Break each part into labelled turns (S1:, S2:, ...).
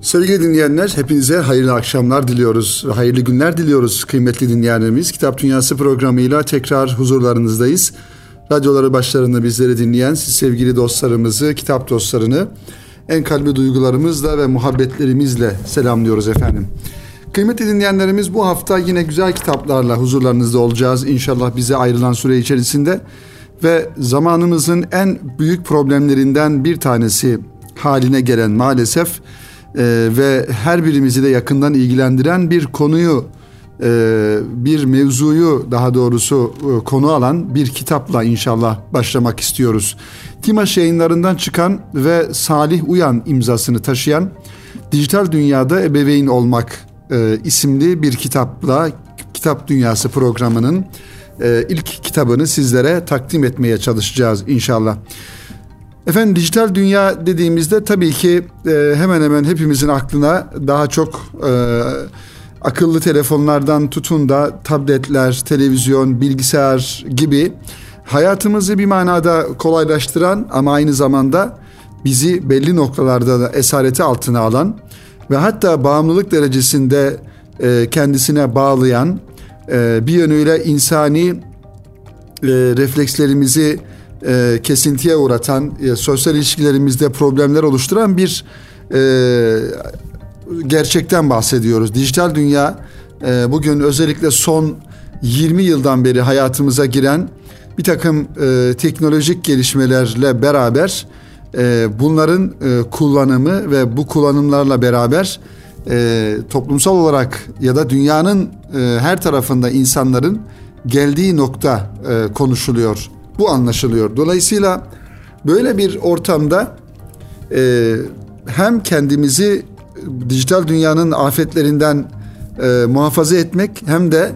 S1: Sevgili dinleyenler, hepinize hayırlı akşamlar diliyoruz, hayırlı günler diliyoruz kıymetli dinleyenlerimiz. Kitap Dünyası programıyla tekrar huzurlarınızdayız. Radyoları başlarında bizleri dinleyen siz sevgili dostlarımızı, kitap dostlarını en kalbi duygularımızla ve muhabbetlerimizle selamlıyoruz efendim. Kıymetli dinleyenlerimiz bu hafta yine güzel kitaplarla huzurlarınızda olacağız inşallah bize ayrılan süre içerisinde. Ve zamanımızın en büyük problemlerinden bir tanesi haline gelen maalesef e, ve her birimizi de yakından ilgilendiren bir konuyu e, bir mevzuyu daha doğrusu e, konu alan bir kitapla inşallah başlamak istiyoruz. Timaş yayınlarından çıkan ve Salih Uyan imzasını taşıyan Dijital Dünyada Ebeveyn Olmak e, isimli bir kitapla Kitap Dünyası programının e, ilk kitabını sizlere takdim etmeye çalışacağız inşallah. Efendim dijital dünya dediğimizde tabii ki e, hemen hemen hepimizin aklına daha çok e, akıllı telefonlardan tutun da tabletler, televizyon, bilgisayar gibi hayatımızı bir manada kolaylaştıran ama aynı zamanda bizi belli noktalarda da esareti altına alan ve hatta bağımlılık derecesinde e, kendisine bağlayan e, bir yönüyle insani e, reflekslerimizi e, kesintiye uğratan, e, sosyal ilişkilerimizde problemler oluşturan bir e, gerçekten bahsediyoruz. Dijital dünya e, bugün özellikle son 20 yıldan beri hayatımıza giren bir takım e, teknolojik gelişmelerle beraber e, bunların e, kullanımı ve bu kullanımlarla beraber e, toplumsal olarak ya da dünyanın e, her tarafında insanların geldiği nokta e, konuşuluyor. Bu anlaşılıyor. Dolayısıyla böyle bir ortamda e, hem kendimizi dijital dünyanın afetlerinden e, muhafaza etmek hem de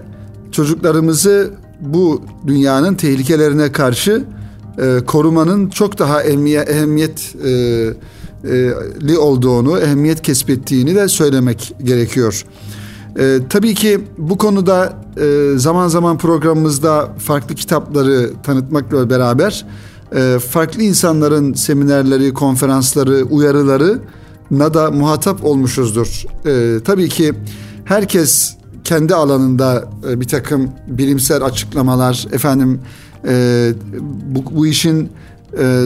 S1: çocuklarımızı bu dünyanın tehlikelerine karşı e, korumanın çok daha ehemmiye, ehemmiyetli e, olduğunu, ehemmiyet kesbettiğini de söylemek gerekiyor. E, tabii ki bu konuda e, zaman zaman programımızda farklı kitapları tanıtmakla beraber e, farklı insanların seminerleri, konferansları, uyarıları na da muhatap olmuşuzdur. E, tabii ki herkes kendi alanında e, bir takım bilimsel açıklamalar, efendim e, bu, bu işin e,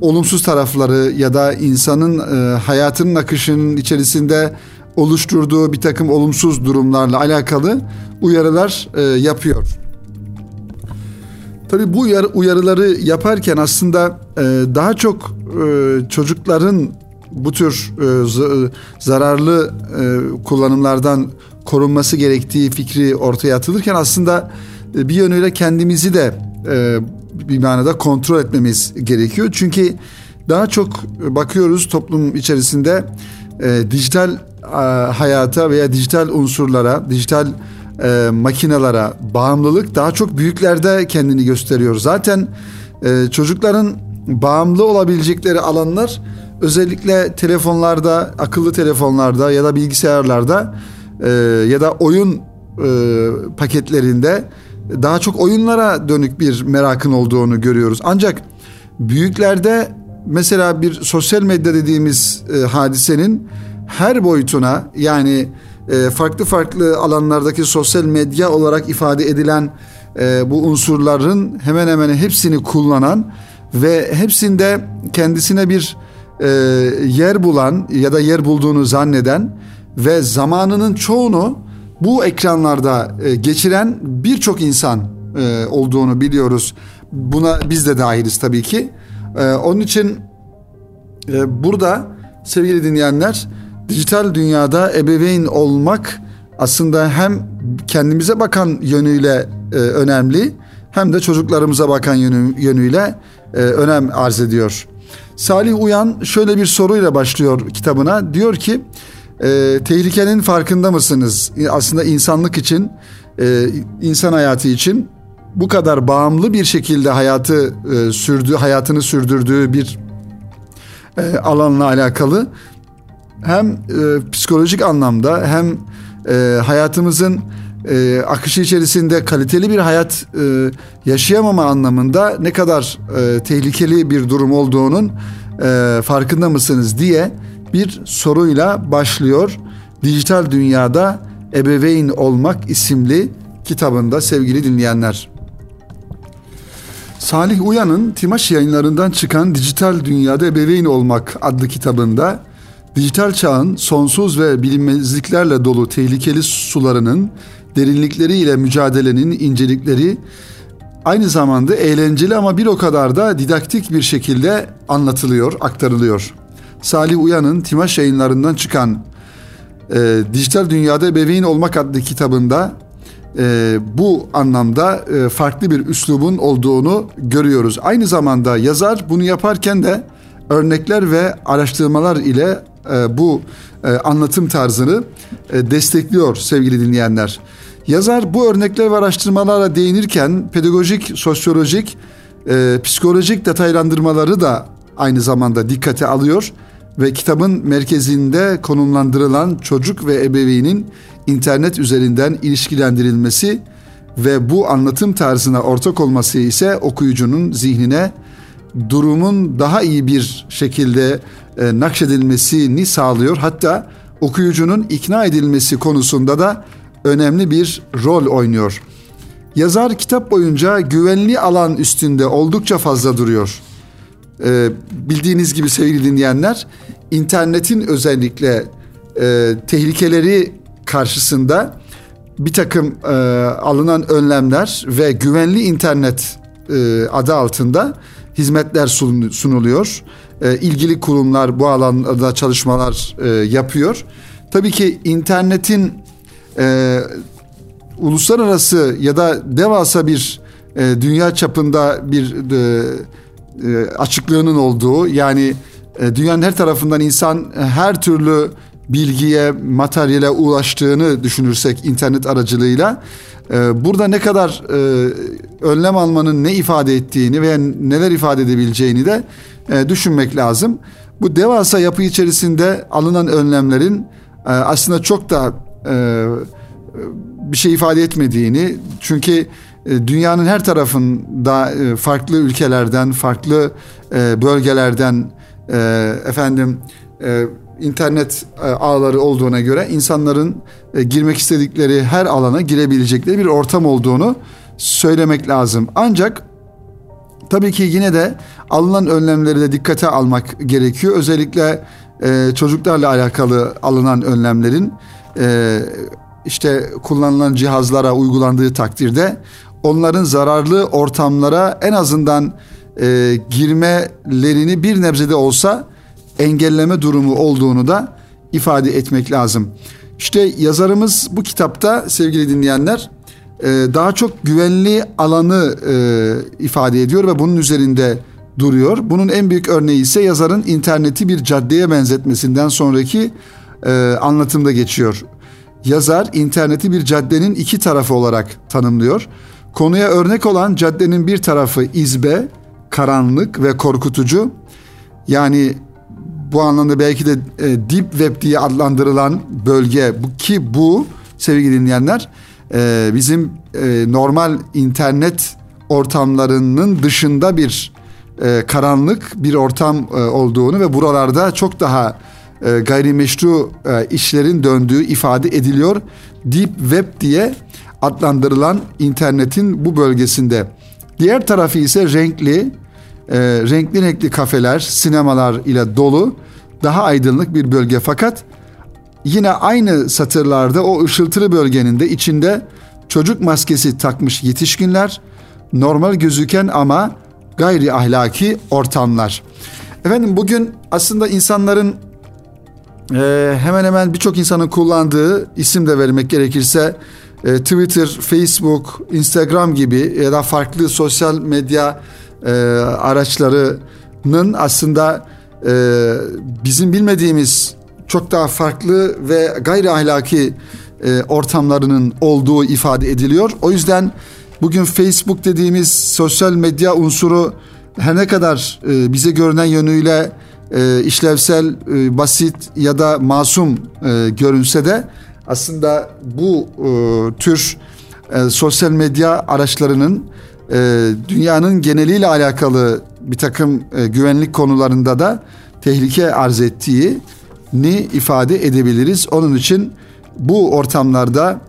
S1: olumsuz tarafları ya da insanın e, hayatının akışının içerisinde oluşturduğu bir takım olumsuz durumlarla alakalı uyarılar e, yapıyor. Tabii bu uyarı, uyarıları yaparken aslında e, daha çok e, çocukların bu tür e, zararlı e, kullanımlardan korunması gerektiği fikri ortaya atılırken aslında e, bir yönüyle kendimizi de e, bir manada kontrol etmemiz gerekiyor. Çünkü daha çok bakıyoruz toplum içerisinde e, dijital hayata veya dijital unsurlara, dijital e, makinalara bağımlılık daha çok büyüklerde kendini gösteriyor. Zaten e, çocukların bağımlı olabilecekleri alanlar özellikle telefonlarda, akıllı telefonlarda ya da bilgisayarlarda e, ya da oyun e, paketlerinde daha çok oyunlara dönük bir merakın olduğunu görüyoruz. Ancak büyüklerde mesela bir sosyal medya dediğimiz e, hadisenin her boyutuna yani e, farklı farklı alanlardaki sosyal medya olarak ifade edilen e, bu unsurların hemen hemen hepsini kullanan ve hepsinde kendisine bir e, yer bulan ya da yer bulduğunu zanneden ve zamanının çoğunu bu ekranlarda geçiren birçok insan olduğunu biliyoruz. Buna biz de dahiliz tabii ki. Onun için burada sevgili dinleyenler dijital dünyada ebeveyn olmak aslında hem kendimize bakan yönüyle e, önemli hem de çocuklarımıza bakan yönü, yönüyle e, önem arz ediyor. Salih Uyan şöyle bir soruyla başlıyor kitabına. Diyor ki e, tehlikenin farkında mısınız? Aslında insanlık için, e, insan hayatı için bu kadar bağımlı bir şekilde hayatı e, sürdü, hayatını sürdürdüğü bir e, alanla alakalı hem e, psikolojik anlamda hem e, hayatımızın e, akışı içerisinde kaliteli bir hayat e, yaşayamama anlamında ne kadar e, tehlikeli bir durum olduğunun e, farkında mısınız diye bir soruyla başlıyor. Dijital Dünyada Ebeveyn Olmak isimli kitabında sevgili dinleyenler. Salih Uyan'ın Timaş yayınlarından çıkan Dijital Dünyada Ebeveyn Olmak adlı kitabında dijital çağın sonsuz ve bilinmezliklerle dolu tehlikeli sularının derinlikleriyle mücadelenin incelikleri aynı zamanda eğlenceli ama bir o kadar da didaktik bir şekilde anlatılıyor, aktarılıyor. Salih Uyan'ın Timaş yayınlarından çıkan e, Dijital Dünyada Ebeveyn Olmak adlı kitabında e, bu anlamda e, farklı bir üslubun olduğunu görüyoruz. Aynı zamanda yazar bunu yaparken de örnekler ve araştırmalar ile e, bu e, anlatım tarzını e, destekliyor sevgili dinleyenler. Yazar bu örnekler ve araştırmalara değinirken pedagojik, sosyolojik, psikolojik detaylandırmaları da aynı zamanda dikkate alıyor ve kitabın merkezinde konumlandırılan çocuk ve ebeveynin internet üzerinden ilişkilendirilmesi ve bu anlatım tarzına ortak olması ise okuyucunun zihnine durumun daha iyi bir şekilde e, nakşedilmesini sağlıyor. Hatta okuyucunun ikna edilmesi konusunda da önemli bir rol oynuyor. Yazar kitap boyunca güvenli alan üstünde oldukça fazla duruyor. Ee, bildiğiniz gibi sevgili dinleyenler, internetin özellikle e, tehlikeleri karşısında bir takım e, alınan önlemler ve güvenli internet e, adı altında hizmetler sun, sunuluyor. E, ilgili kurumlar bu alanda çalışmalar e, yapıyor. Tabii ki internetin e, uluslararası ya da devasa bir e, dünya çapında bir açıklığının olduğu yani dünyanın her tarafından insan her türlü bilgiye, materyale ulaştığını düşünürsek internet aracılığıyla e, burada ne kadar e, önlem almanın ne ifade ettiğini veya neler ifade edebileceğini de e, düşünmek lazım. Bu devasa yapı içerisinde alınan önlemlerin e, aslında çok da bir şey ifade etmediğini çünkü dünyanın her tarafında farklı ülkelerden, farklı bölgelerden efendim internet ağları olduğuna göre insanların girmek istedikleri her alana girebilecekleri bir ortam olduğunu söylemek lazım. Ancak tabii ki yine de alınan önlemleri de dikkate almak gerekiyor. Özellikle çocuklarla alakalı alınan önlemlerin işte kullanılan cihazlara uygulandığı takdirde onların zararlı ortamlara en azından e, girmelerini bir nebzede olsa engelleme durumu olduğunu da ifade etmek lazım. İşte yazarımız bu kitapta sevgili dinleyenler e, daha çok güvenli alanı e, ifade ediyor ve bunun üzerinde duruyor. Bunun en büyük örneği ise yazarın interneti bir caddeye benzetmesinden sonraki e, anlatımda geçiyor. Yazar interneti bir caddenin iki tarafı olarak tanımlıyor. Konuya örnek olan caddenin bir tarafı izbe, karanlık ve korkutucu. Yani bu anlamda belki de e, deep web diye adlandırılan bölge bu ki bu sevgili dinleyenler e, bizim e, normal internet ortamlarının dışında bir e, karanlık bir ortam e, olduğunu ve buralarda çok daha e, gayrimeşru e, işlerin döndüğü ifade ediliyor. Deep Web diye adlandırılan internetin bu bölgesinde. Diğer tarafı ise renkli, e, renkli renkli kafeler, sinemalar ile dolu daha aydınlık bir bölge fakat yine aynı satırlarda o ışıltılı bölgenin de içinde çocuk maskesi takmış yetişkinler, normal gözüken ama gayri ahlaki ortamlar. Efendim bugün aslında insanların e, hemen hemen birçok insanın kullandığı isim de vermek gerekirse e, Twitter, Facebook, Instagram gibi ya da farklı sosyal medya e, araçlarının aslında e, bizim bilmediğimiz çok daha farklı ve gayri ahlaki e, ortamlarının olduğu ifade ediliyor. O yüzden bugün Facebook dediğimiz sosyal medya unsuru her ne kadar e, bize görünen yönüyle e, işlevsel, e, basit ya da masum e, görünse de aslında bu e, tür e, sosyal medya araçlarının e, dünyanın geneliyle alakalı bir takım e, güvenlik konularında da tehlike arz ettiği ni ifade edebiliriz. Onun için bu ortamlarda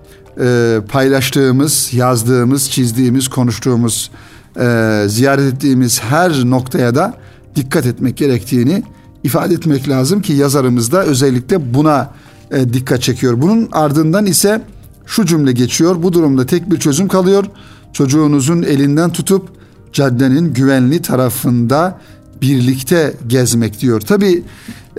S1: e, paylaştığımız, yazdığımız, çizdiğimiz, konuştuğumuz, e, ziyaret ettiğimiz her noktaya da dikkat etmek gerektiğini ifade etmek lazım ki yazarımız da özellikle buna e, dikkat çekiyor. Bunun ardından ise şu cümle geçiyor. Bu durumda tek bir çözüm kalıyor. Çocuğunuzun elinden tutup caddenin güvenli tarafında birlikte gezmek diyor. Tabi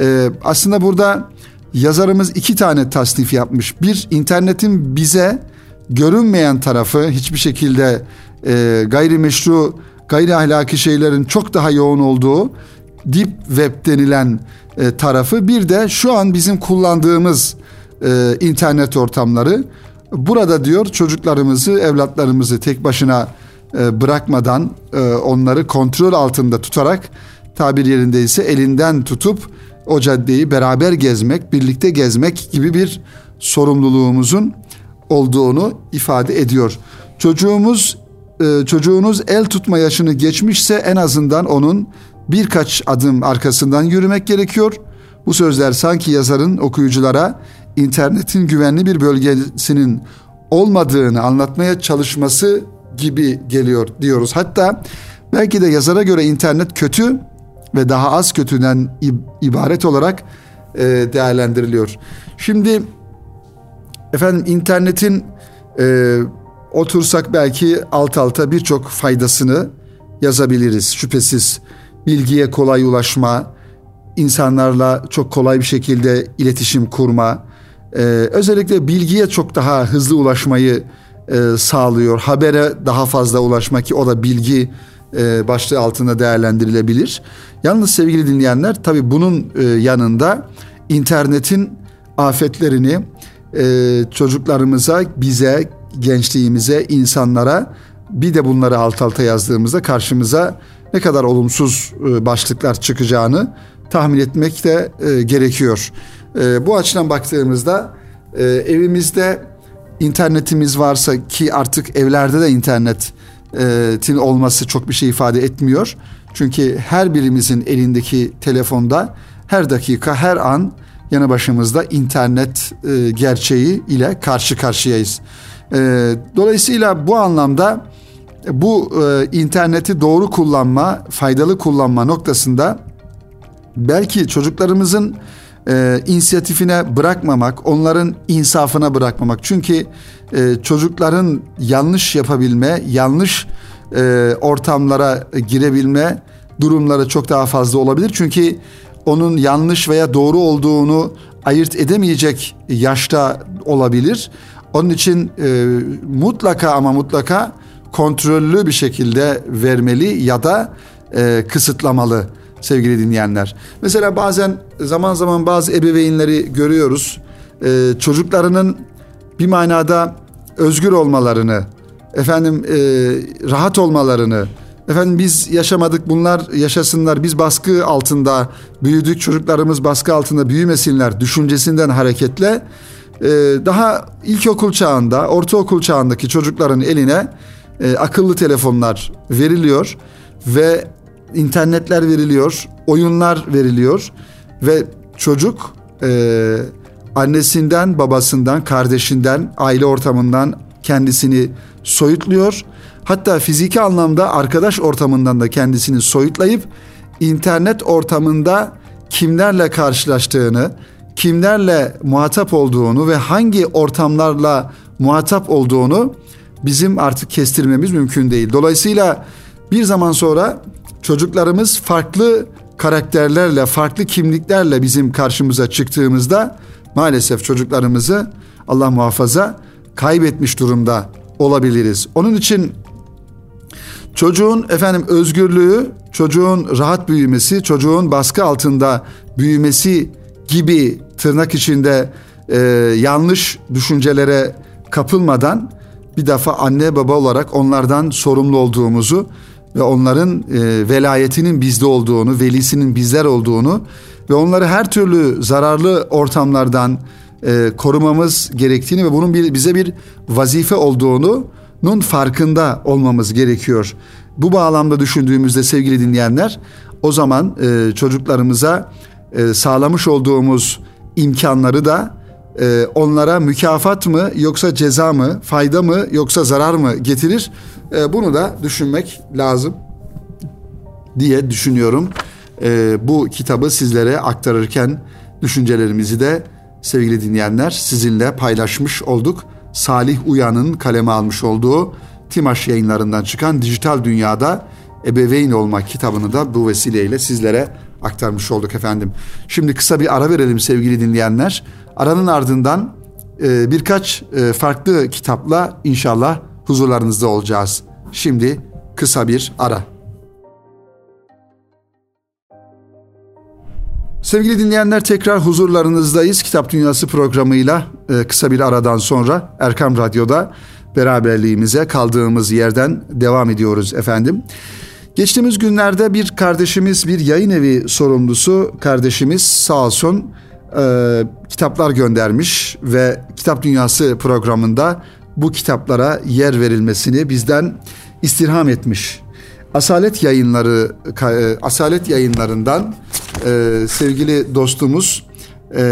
S1: e, aslında burada yazarımız iki tane tasnif yapmış. Bir internetin bize görünmeyen tarafı hiçbir şekilde e, gayrimeşru, gayri ahlaki şeylerin çok daha yoğun olduğu deep web denilen e, tarafı. Bir de şu an bizim kullandığımız e, internet ortamları. Burada diyor çocuklarımızı, evlatlarımızı tek başına e, bırakmadan e, onları kontrol altında tutarak tabir yerindeyse elinden tutup o caddeyi beraber gezmek, birlikte gezmek gibi bir sorumluluğumuzun olduğunu ifade ediyor. Çocuğumuz e, çocuğunuz el tutma yaşını geçmişse en azından onun birkaç adım arkasından yürümek gerekiyor. Bu sözler sanki yazarın okuyuculara internetin güvenli bir bölgesinin olmadığını anlatmaya çalışması gibi geliyor diyoruz. Hatta belki de yazara göre internet kötü ve daha az kötüden ibaret olarak e, değerlendiriliyor. Şimdi efendim internetin e, otursak belki alt alta birçok faydasını yazabiliriz şüphesiz. Bilgiye kolay ulaşma, insanlarla çok kolay bir şekilde iletişim kurma, e, özellikle bilgiye çok daha hızlı ulaşmayı e, sağlıyor. Habere daha fazla ulaşmak ki o da bilgi e, başlığı altında değerlendirilebilir. Yalnız sevgili dinleyenler tabii bunun e, yanında internetin afetlerini e, çocuklarımıza, bize, gençliğimize, insanlara bir de bunları alt alta yazdığımızda karşımıza ne kadar olumsuz e, başlıklar çıkacağını tahmin etmek de e, gerekiyor. E, bu açıdan baktığımızda e, evimizde internetimiz varsa ki artık evlerde de internetin olması çok bir şey ifade etmiyor. Çünkü her birimizin elindeki telefonda her dakika her an yanı başımızda internet e, gerçeği ile karşı karşıyayız. E, dolayısıyla bu anlamda bu e, interneti doğru kullanma, faydalı kullanma noktasında belki çocuklarımızın e, inisiyatifine bırakmamak, onların insafına bırakmamak. Çünkü e, çocukların yanlış yapabilme, yanlış e, ortamlara girebilme durumları çok daha fazla olabilir. Çünkü onun yanlış veya doğru olduğunu ayırt edemeyecek yaşta olabilir. Onun için e, mutlaka ama mutlaka kontrollü bir şekilde vermeli ya da e, kısıtlamalı sevgili dinleyenler. Mesela bazen zaman zaman bazı ebeveynleri görüyoruz. E, çocuklarının bir manada özgür olmalarını, efendim e, rahat olmalarını, efendim biz yaşamadık bunlar yaşasınlar, biz baskı altında büyüdük, çocuklarımız baskı altında büyümesinler düşüncesinden hareketle e, daha ilkokul çağında, ortaokul çağındaki çocukların eline e, akıllı telefonlar veriliyor ve internetler veriliyor, oyunlar veriliyor ve çocuk e, annesinden, babasından, kardeşinden, aile ortamından kendisini soyutluyor. Hatta fiziki anlamda arkadaş ortamından da kendisini soyutlayıp internet ortamında kimlerle karşılaştığını, kimlerle muhatap olduğunu ve hangi ortamlarla muhatap olduğunu bizim artık kestirmemiz mümkün değil. Dolayısıyla bir zaman sonra çocuklarımız farklı karakterlerle, farklı kimliklerle bizim karşımıza çıktığımızda maalesef çocuklarımızı Allah muhafaza kaybetmiş durumda olabiliriz. Onun için çocuğun efendim özgürlüğü, çocuğun rahat büyümesi, çocuğun baskı altında büyümesi gibi tırnak içinde e, yanlış düşüncelere kapılmadan bir defa anne baba olarak onlardan sorumlu olduğumuzu ve onların e, velayetinin bizde olduğunu, velisinin bizler olduğunu ve onları her türlü zararlı ortamlardan e, korumamız gerektiğini ve bunun bir, bize bir vazife olduğunun farkında olmamız gerekiyor. Bu bağlamda düşündüğümüzde sevgili dinleyenler o zaman e, çocuklarımıza e, sağlamış olduğumuz imkanları da e, onlara mükafat mı yoksa ceza mı, fayda mı yoksa zarar mı getirir? E, bunu da düşünmek lazım diye düşünüyorum. E, bu kitabı sizlere aktarırken düşüncelerimizi de sevgili dinleyenler sizinle paylaşmış olduk. Salih Uyan'ın kaleme almış olduğu Timaş yayınlarından çıkan Dijital Dünyada Ebeveyn Olmak kitabını da bu vesileyle sizlere aktarmış olduk efendim. Şimdi kısa bir ara verelim sevgili dinleyenler. Aranın ardından e, birkaç e, farklı kitapla inşallah huzurlarınızda olacağız. Şimdi kısa bir ara. Sevgili dinleyenler tekrar huzurlarınızdayız. Kitap Dünyası programıyla e, kısa bir aradan sonra Erkam Radyo'da beraberliğimize kaldığımız yerden devam ediyoruz efendim. Geçtiğimiz günlerde bir kardeşimiz, bir yayın evi sorumlusu kardeşimiz sağ olsun e, kitaplar göndermiş ve Kitap Dünyası programında bu kitaplara yer verilmesini bizden istirham etmiş. Asalet yayınları e, Asalet yayınlarından e, sevgili dostumuz e,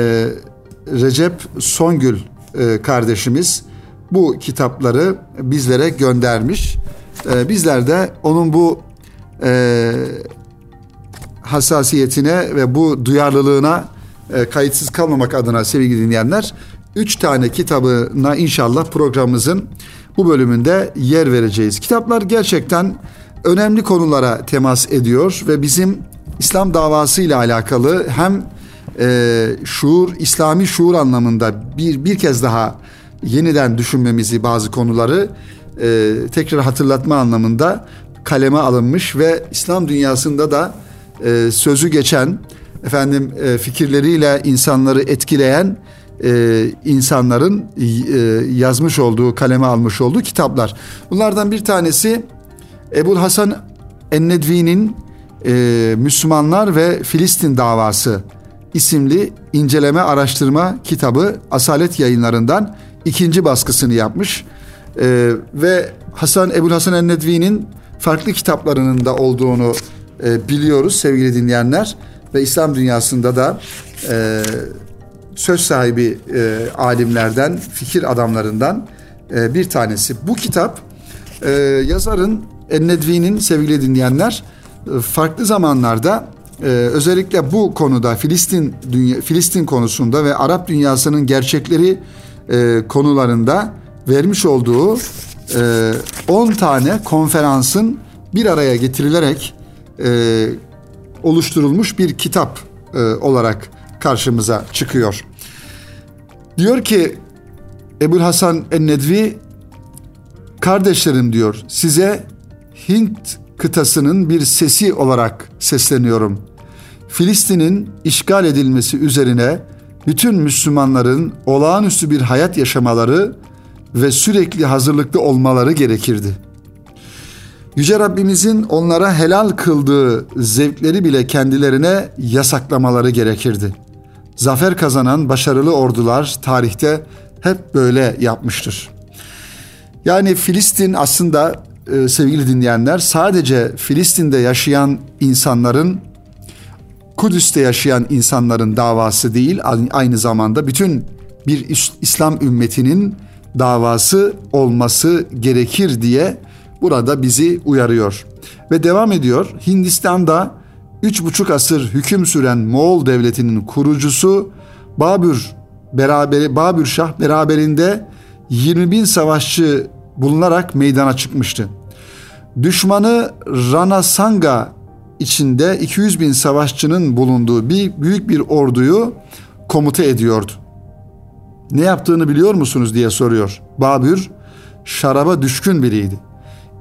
S1: Recep Songül e, kardeşimiz bu kitapları bizlere göndermiş. E, bizler de onun bu e, hassasiyetine ve bu duyarlılığına e, kayıtsız kalmamak adına sevgili dinleyenler üç tane kitabına inşallah programımızın bu bölümünde yer vereceğiz. Kitaplar gerçekten önemli konulara temas ediyor ve bizim İslam davası ile alakalı hem e, şuur, İslami şuur anlamında bir bir kez daha yeniden düşünmemizi bazı konuları e, tekrar hatırlatma anlamında kaleme alınmış ve İslam dünyasında da e, sözü geçen efendim e, fikirleriyle insanları etkileyen e, insanların e, yazmış olduğu kaleme almış olduğu kitaplar. Bunlardan bir tanesi Ebul Hasan Ennedvi'nin e, Müslümanlar ve Filistin davası isimli inceleme araştırma kitabı Asalet yayınlarından ikinci baskısını yapmış. E, ve Hasan Ebul Hasan Ennedvi'nin farklı kitaplarının da olduğunu e, biliyoruz sevgili dinleyenler ve İslam dünyasında da e, söz sahibi e, alimlerden, fikir adamlarından e, bir tanesi. Bu kitap e, yazarın Ennedvi'nin sevgili dinleyenler e, farklı zamanlarda e, özellikle bu konuda Filistin dünya, Filistin konusunda ve Arap dünyasının gerçekleri e, konularında vermiş olduğu 10 tane konferansın bir araya getirilerek oluşturulmuş bir kitap olarak karşımıza çıkıyor. Diyor ki Ebul Hasan Ennedvi kardeşlerim diyor size Hint kıtasının bir sesi olarak sesleniyorum. Filistin'in işgal edilmesi üzerine bütün Müslümanların olağanüstü bir hayat yaşamaları ve sürekli hazırlıklı olmaları gerekirdi. Yüce Rabbimizin onlara helal kıldığı zevkleri bile kendilerine yasaklamaları gerekirdi. Zafer kazanan başarılı ordular tarihte hep böyle yapmıştır. Yani Filistin aslında e, sevgili dinleyenler sadece Filistin'de yaşayan insanların Kudüs'te yaşayan insanların davası değil aynı zamanda bütün bir İslam ümmetinin davası olması gerekir diye burada bizi uyarıyor. Ve devam ediyor. Hindistan'da üç buçuk asır hüküm süren Moğol devletinin kurucusu Babür beraberi Babür Şah beraberinde 20 bin savaşçı bulunarak meydana çıkmıştı. Düşmanı Rana Sanga içinde 200 bin savaşçının bulunduğu bir büyük bir orduyu komuta ediyordu. Ne yaptığını biliyor musunuz diye soruyor. Babür şaraba düşkün biriydi.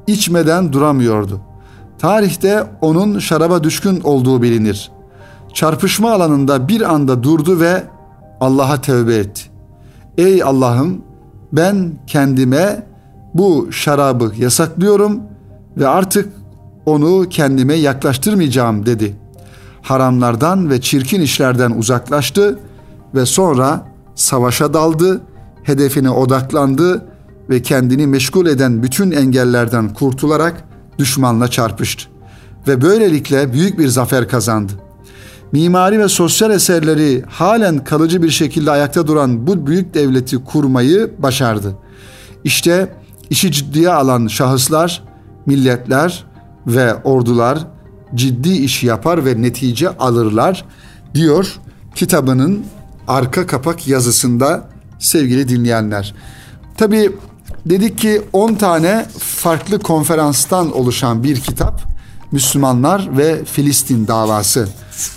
S1: İçmeden duramıyordu. Tarihte onun şaraba düşkün olduğu bilinir. Çarpışma alanında bir anda durdu ve Allah'a tövbe etti. Ey Allah'ım ben kendime bu şarabı yasaklıyorum ve artık onu kendime yaklaştırmayacağım dedi. Haramlardan ve çirkin işlerden uzaklaştı ve sonra savaşa daldı, hedefine odaklandı ve kendini meşgul eden bütün engellerden kurtularak düşmanla çarpıştı ve böylelikle büyük bir zafer kazandı. mimari ve sosyal eserleri halen kalıcı bir şekilde ayakta duran bu büyük devleti kurmayı başardı. İşte işi ciddiye alan şahıslar, milletler ve ordular ciddi iş yapar ve netice alırlar diyor kitabının arka kapak yazısında sevgili dinleyenler. Tabi dedik ki 10 tane farklı konferanstan oluşan bir kitap Müslümanlar ve Filistin davası.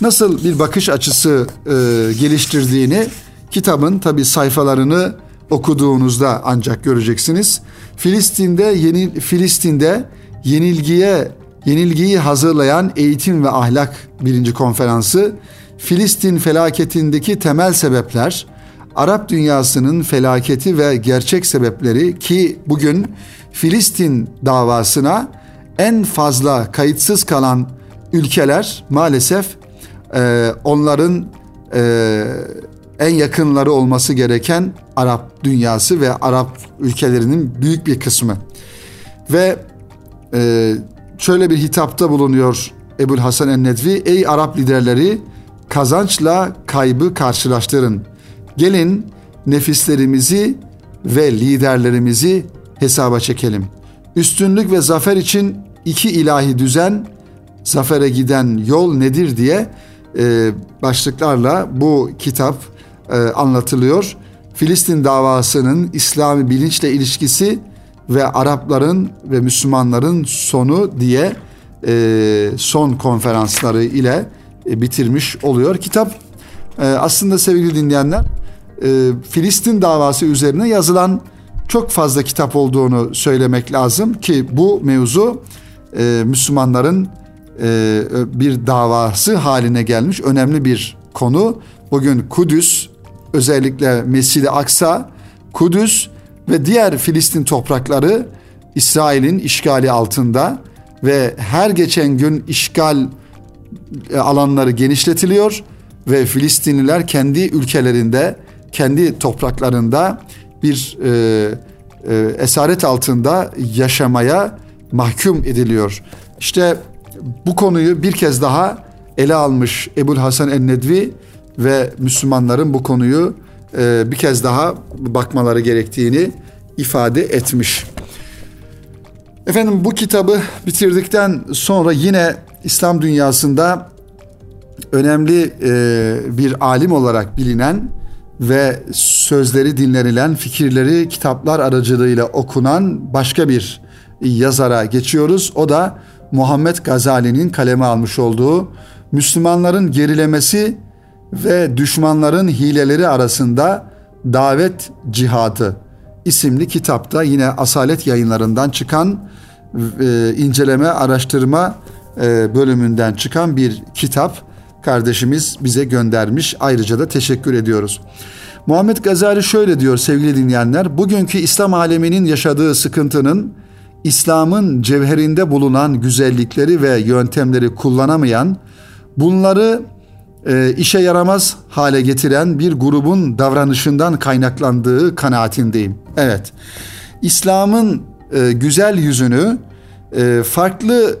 S1: Nasıl bir bakış açısı e, geliştirdiğini kitabın tabi sayfalarını okuduğunuzda ancak göreceksiniz. Filistin'de yeni Filistin'de yenilgiye yenilgiyi hazırlayan eğitim ve ahlak birinci konferansı Filistin felaketindeki temel sebepler, Arap dünyasının felaketi ve gerçek sebepleri ki bugün Filistin davasına en fazla kayıtsız kalan ülkeler maalesef e, onların e, en yakınları olması gereken Arap dünyası ve Arap ülkelerinin büyük bir kısmı. Ve e, şöyle bir hitapta bulunuyor Ebul Hasan el-Nedvi. Ey Arap liderleri kazançla kaybı karşılaştırın. Gelin nefislerimizi ve liderlerimizi hesaba çekelim. Üstünlük ve zafer için iki ilahi düzen, zafere giden yol nedir diye e, başlıklarla bu kitap e, anlatılıyor. Filistin davasının İslami bilinçle ilişkisi ve Arapların ve Müslümanların sonu diye e, son konferansları ile e, bitirmiş oluyor. Kitap e, aslında sevgili dinleyenler e, Filistin davası üzerine yazılan çok fazla kitap olduğunu söylemek lazım ki bu mevzu e, Müslümanların e, bir davası haline gelmiş önemli bir konu. Bugün Kudüs özellikle Mescid-i Aksa, Kudüs ve diğer Filistin toprakları İsrail'in işgali altında ve her geçen gün işgal alanları genişletiliyor ve Filistinliler kendi ülkelerinde, kendi topraklarında bir e, e, esaret altında yaşamaya mahkum ediliyor. İşte bu konuyu bir kez daha ele almış Ebul Hasan el-Nedvi ve Müslümanların bu konuyu e, bir kez daha bakmaları gerektiğini ifade etmiş. Efendim bu kitabı bitirdikten sonra yine İslam dünyasında önemli e, bir alim olarak bilinen ve sözleri dinlenilen, fikirleri kitaplar aracılığıyla okunan başka bir yazara geçiyoruz. O da Muhammed Gazali'nin kaleme almış olduğu Müslümanların gerilemesi ve düşmanların hileleri arasında davet cihadı isimli kitapta yine Asalet yayınlarından çıkan e, inceleme araştırma e, bölümünden çıkan bir kitap kardeşimiz bize göndermiş. Ayrıca da teşekkür ediyoruz. Muhammed Gazali şöyle diyor sevgili dinleyenler. Bugünkü İslam aleminin yaşadığı sıkıntının İslam'ın cevherinde bulunan güzellikleri ve yöntemleri kullanamayan, bunları e, işe yaramaz hale getiren bir grubun davranışından kaynaklandığı kanaatindeyim. Evet, İslam'ın e, güzel yüzünü e, farklı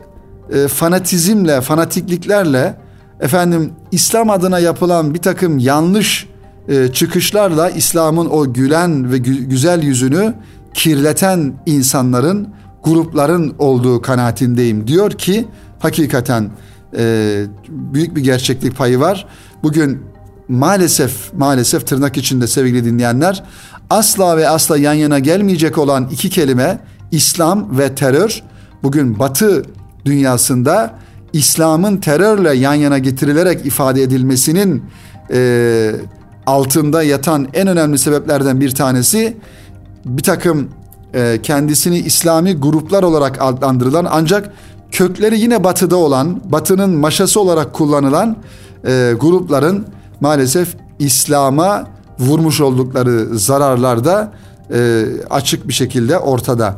S1: e, fanatizmle, fanatikliklerle efendim İslam adına yapılan bir takım yanlış e, çıkışlarla İslam'ın o gülen ve gü- güzel yüzünü kirleten insanların, grupların olduğu kanaatindeyim diyor ki hakikaten e, büyük bir gerçeklik payı var. Bugün maalesef maalesef tırnak içinde sevgili dinleyenler asla ve asla yan yana gelmeyecek olan iki kelime İslam ve terör bugün Batı dünyasında İslam'ın terörle yan yana getirilerek ifade edilmesinin e, altında yatan en önemli sebeplerden bir tanesi bir takım e, kendisini İslami gruplar olarak adlandırılan ancak kökleri yine batıda olan, batının maşası olarak kullanılan e, grupların maalesef İslam'a vurmuş oldukları zararlar da e, açık bir şekilde ortada.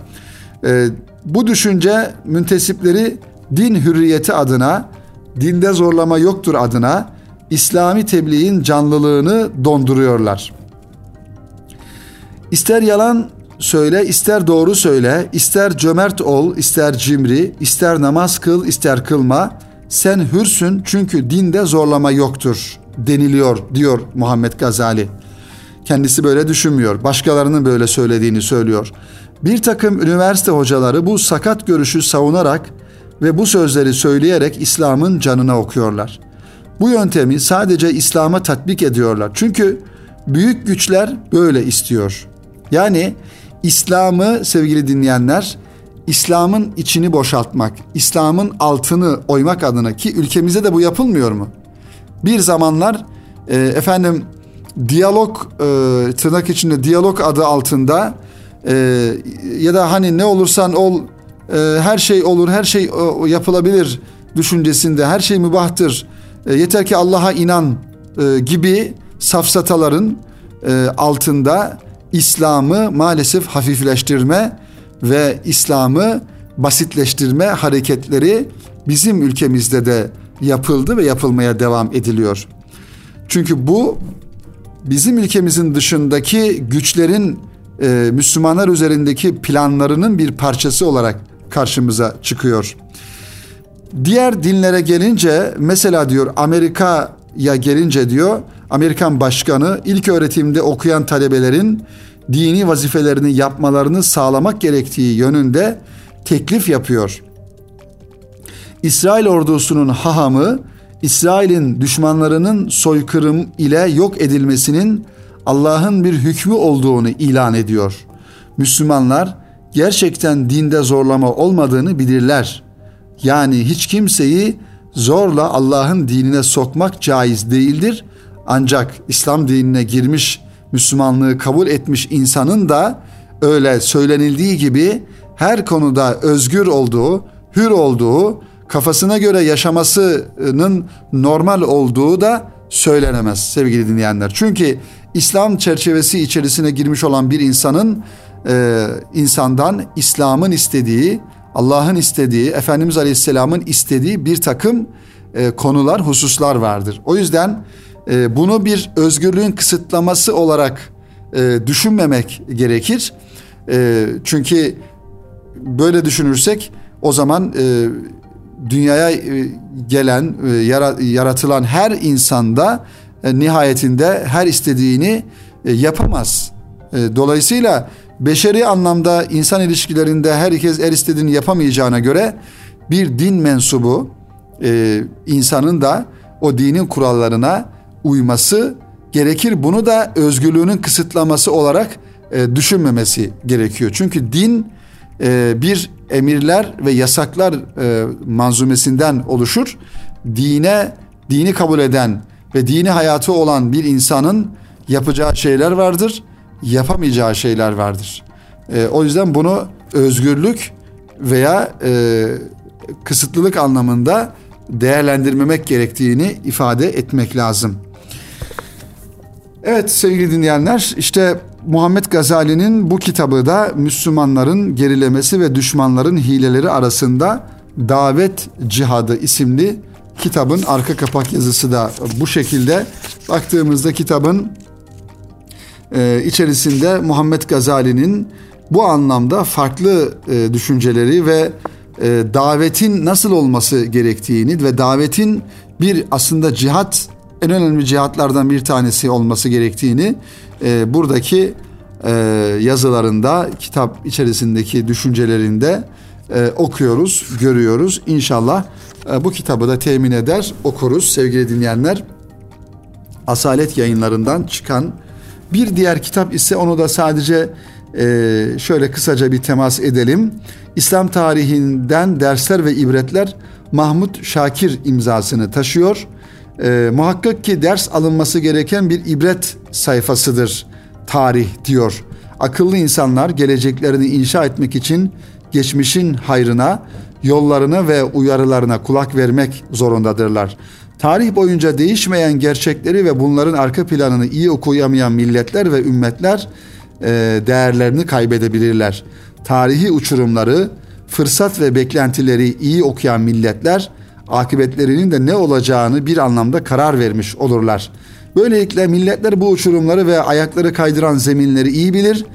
S1: E, bu düşünce müntesipleri din hürriyeti adına, dinde zorlama yoktur adına İslami tebliğin canlılığını donduruyorlar. İster yalan söyle, ister doğru söyle, ister cömert ol, ister cimri, ister namaz kıl, ister kılma, sen hürsün çünkü dinde zorlama yoktur deniliyor diyor Muhammed Gazali. Kendisi böyle düşünmüyor. Başkalarının böyle söylediğini söylüyor. Bir takım üniversite hocaları bu sakat görüşü savunarak ve bu sözleri söyleyerek İslam'ın canına okuyorlar. Bu yöntemi sadece İslam'a tatbik ediyorlar. Çünkü büyük güçler böyle istiyor. Yani İslam'ı sevgili dinleyenler, İslam'ın içini boşaltmak, İslam'ın altını oymak adına ki ülkemizde de bu yapılmıyor mu? Bir zamanlar e, efendim diyalog e, tırnak içinde diyalog adı altında e, ya da hani ne olursan ol her şey olur her şey e, yapılabilir düşüncesinde her şey mübahtır e, yeter ki Allah'a inan e, gibi safsataların e, altında İslam'ı maalesef hafifleştirme ve İslam'ı basitleştirme hareketleri bizim ülkemizde de yapıldı ve yapılmaya devam ediliyor. Çünkü bu bizim ülkemizin dışındaki güçlerin e, Müslümanlar üzerindeki planlarının bir parçası olarak karşımıza çıkıyor. Diğer dinlere gelince mesela diyor Amerika'ya gelince diyor Amerikan başkanı ilk öğretimde okuyan talebelerin dini vazifelerini yapmalarını sağlamak gerektiği yönünde teklif yapıyor. İsrail ordusunun hahamı İsrail'in düşmanlarının soykırım ile yok edilmesinin Allah'ın bir hükmü olduğunu ilan ediyor. Müslümanlar gerçekten dinde zorlama olmadığını bilirler. Yani hiç kimseyi zorla Allah'ın dinine sokmak caiz değildir. Ancak İslam dinine girmiş, Müslümanlığı kabul etmiş insanın da öyle söylenildiği gibi her konuda özgür olduğu, hür olduğu, kafasına göre yaşamasının normal olduğu da söylenemez sevgili dinleyenler. Çünkü İslam çerçevesi içerisine girmiş olan bir insanın e, insandan İslam'ın istediği, Allah'ın istediği, Efendimiz Aleyhisselam'ın istediği bir takım e, konular, hususlar vardır. O yüzden e, bunu bir özgürlüğün kısıtlaması olarak e, düşünmemek gerekir. E, çünkü böyle düşünürsek o zaman e, dünyaya e, gelen, e, yaratılan her insanda e, nihayetinde her istediğini yapamaz. Dolayısıyla beşeri anlamda insan ilişkilerinde herkes her istediğini yapamayacağına göre bir din mensubu insanın da o dinin kurallarına uyması gerekir. Bunu da özgürlüğünün kısıtlaması olarak düşünmemesi gerekiyor. Çünkü din bir emirler ve yasaklar e, manzumesinden oluşur. Dine, dini kabul eden ve dini hayatı olan bir insanın yapacağı şeyler vardır, yapamayacağı şeyler vardır. E, o yüzden bunu özgürlük veya e, kısıtlılık anlamında değerlendirmemek gerektiğini ifade etmek lazım. Evet sevgili dinleyenler işte Muhammed Gazali'nin bu kitabı da Müslümanların gerilemesi ve düşmanların hileleri arasında Davet Cihadı isimli kitabın arka kapak yazısı da bu şekilde. Baktığımızda kitabın e, içerisinde Muhammed Gazali'nin bu anlamda farklı e, düşünceleri ve e, davetin nasıl olması gerektiğini ve davetin bir aslında cihat en önemli cihatlardan bir tanesi olması gerektiğini e, buradaki yazılarında, kitap içerisindeki düşüncelerinde okuyoruz, görüyoruz. İnşallah bu kitabı da temin eder, okuruz sevgili dinleyenler. Asalet yayınlarından çıkan bir diğer kitap ise onu da sadece e, şöyle kısaca bir temas edelim. İslam tarihinden dersler ve ibretler Mahmut Şakir imzasını taşıyor e, muhakkak ki ders alınması gereken bir ibret sayfasıdır tarih diyor. Akıllı insanlar geleceklerini inşa etmek için geçmişin hayrına, yollarına ve uyarılarına kulak vermek zorundadırlar. Tarih boyunca değişmeyen gerçekleri ve bunların arka planını iyi okuyamayan milletler ve ümmetler e, değerlerini kaybedebilirler. Tarihi uçurumları, fırsat ve beklentileri iyi okuyan milletler akıbetlerinin de ne olacağını bir anlamda karar vermiş olurlar. Böylelikle milletler bu uçurumları ve ayakları kaydıran zeminleri iyi bilir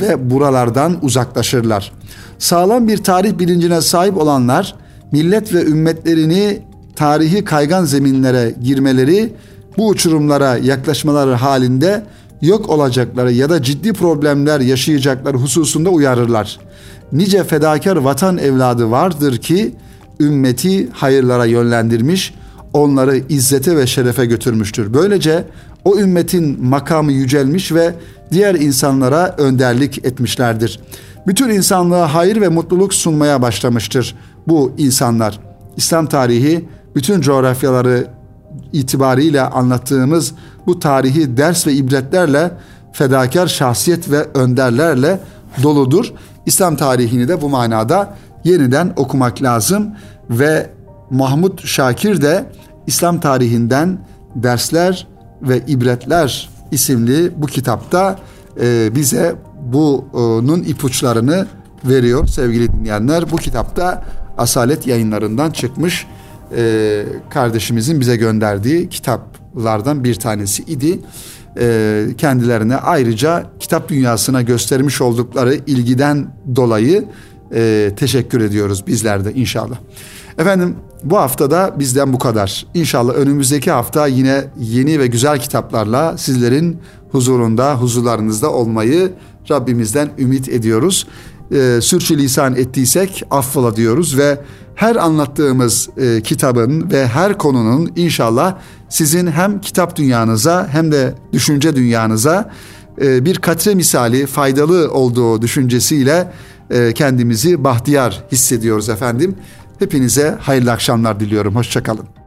S1: ve buralardan uzaklaşırlar. Sağlam bir tarih bilincine sahip olanlar millet ve ümmetlerini tarihi kaygan zeminlere girmeleri, bu uçurumlara yaklaşmaları halinde yok olacakları ya da ciddi problemler yaşayacakları hususunda uyarırlar. Nice fedakar vatan evladı vardır ki ümmeti hayırlara yönlendirmiş, onları izzete ve şerefe götürmüştür. Böylece o ümmetin makamı yücelmiş ve diğer insanlara önderlik etmişlerdir. Bütün insanlığa hayır ve mutluluk sunmaya başlamıştır bu insanlar. İslam tarihi bütün coğrafyaları itibariyle anlattığımız bu tarihi ders ve ibretlerle fedakar şahsiyet ve önderlerle doludur. İslam tarihini de bu manada yeniden okumak lazım ve Mahmut Şakir de İslam tarihinden dersler ve ibretler isimli bu kitapta e, bize bunun ipuçlarını veriyor sevgili dinleyenler. Bu kitapta Asalet yayınlarından çıkmış e, kardeşimizin bize gönderdiği kitaplardan bir tanesi idi. E, kendilerine ayrıca kitap dünyasına göstermiş oldukları ilgiden dolayı e, teşekkür ediyoruz bizler de inşallah. Efendim bu haftada bizden bu kadar. İnşallah önümüzdeki hafta yine yeni ve güzel kitaplarla sizlerin huzurunda, huzurlarınızda olmayı Rabbimizden ümit ediyoruz. E, sürçülisan ettiysek affola diyoruz ve her anlattığımız e, kitabın ve her konunun inşallah sizin hem kitap dünyanıza hem de düşünce dünyanıza e, bir katre misali faydalı olduğu düşüncesiyle e, kendimizi bahtiyar hissediyoruz efendim. Hepinize hayırlı akşamlar diliyorum. Hoşçakalın.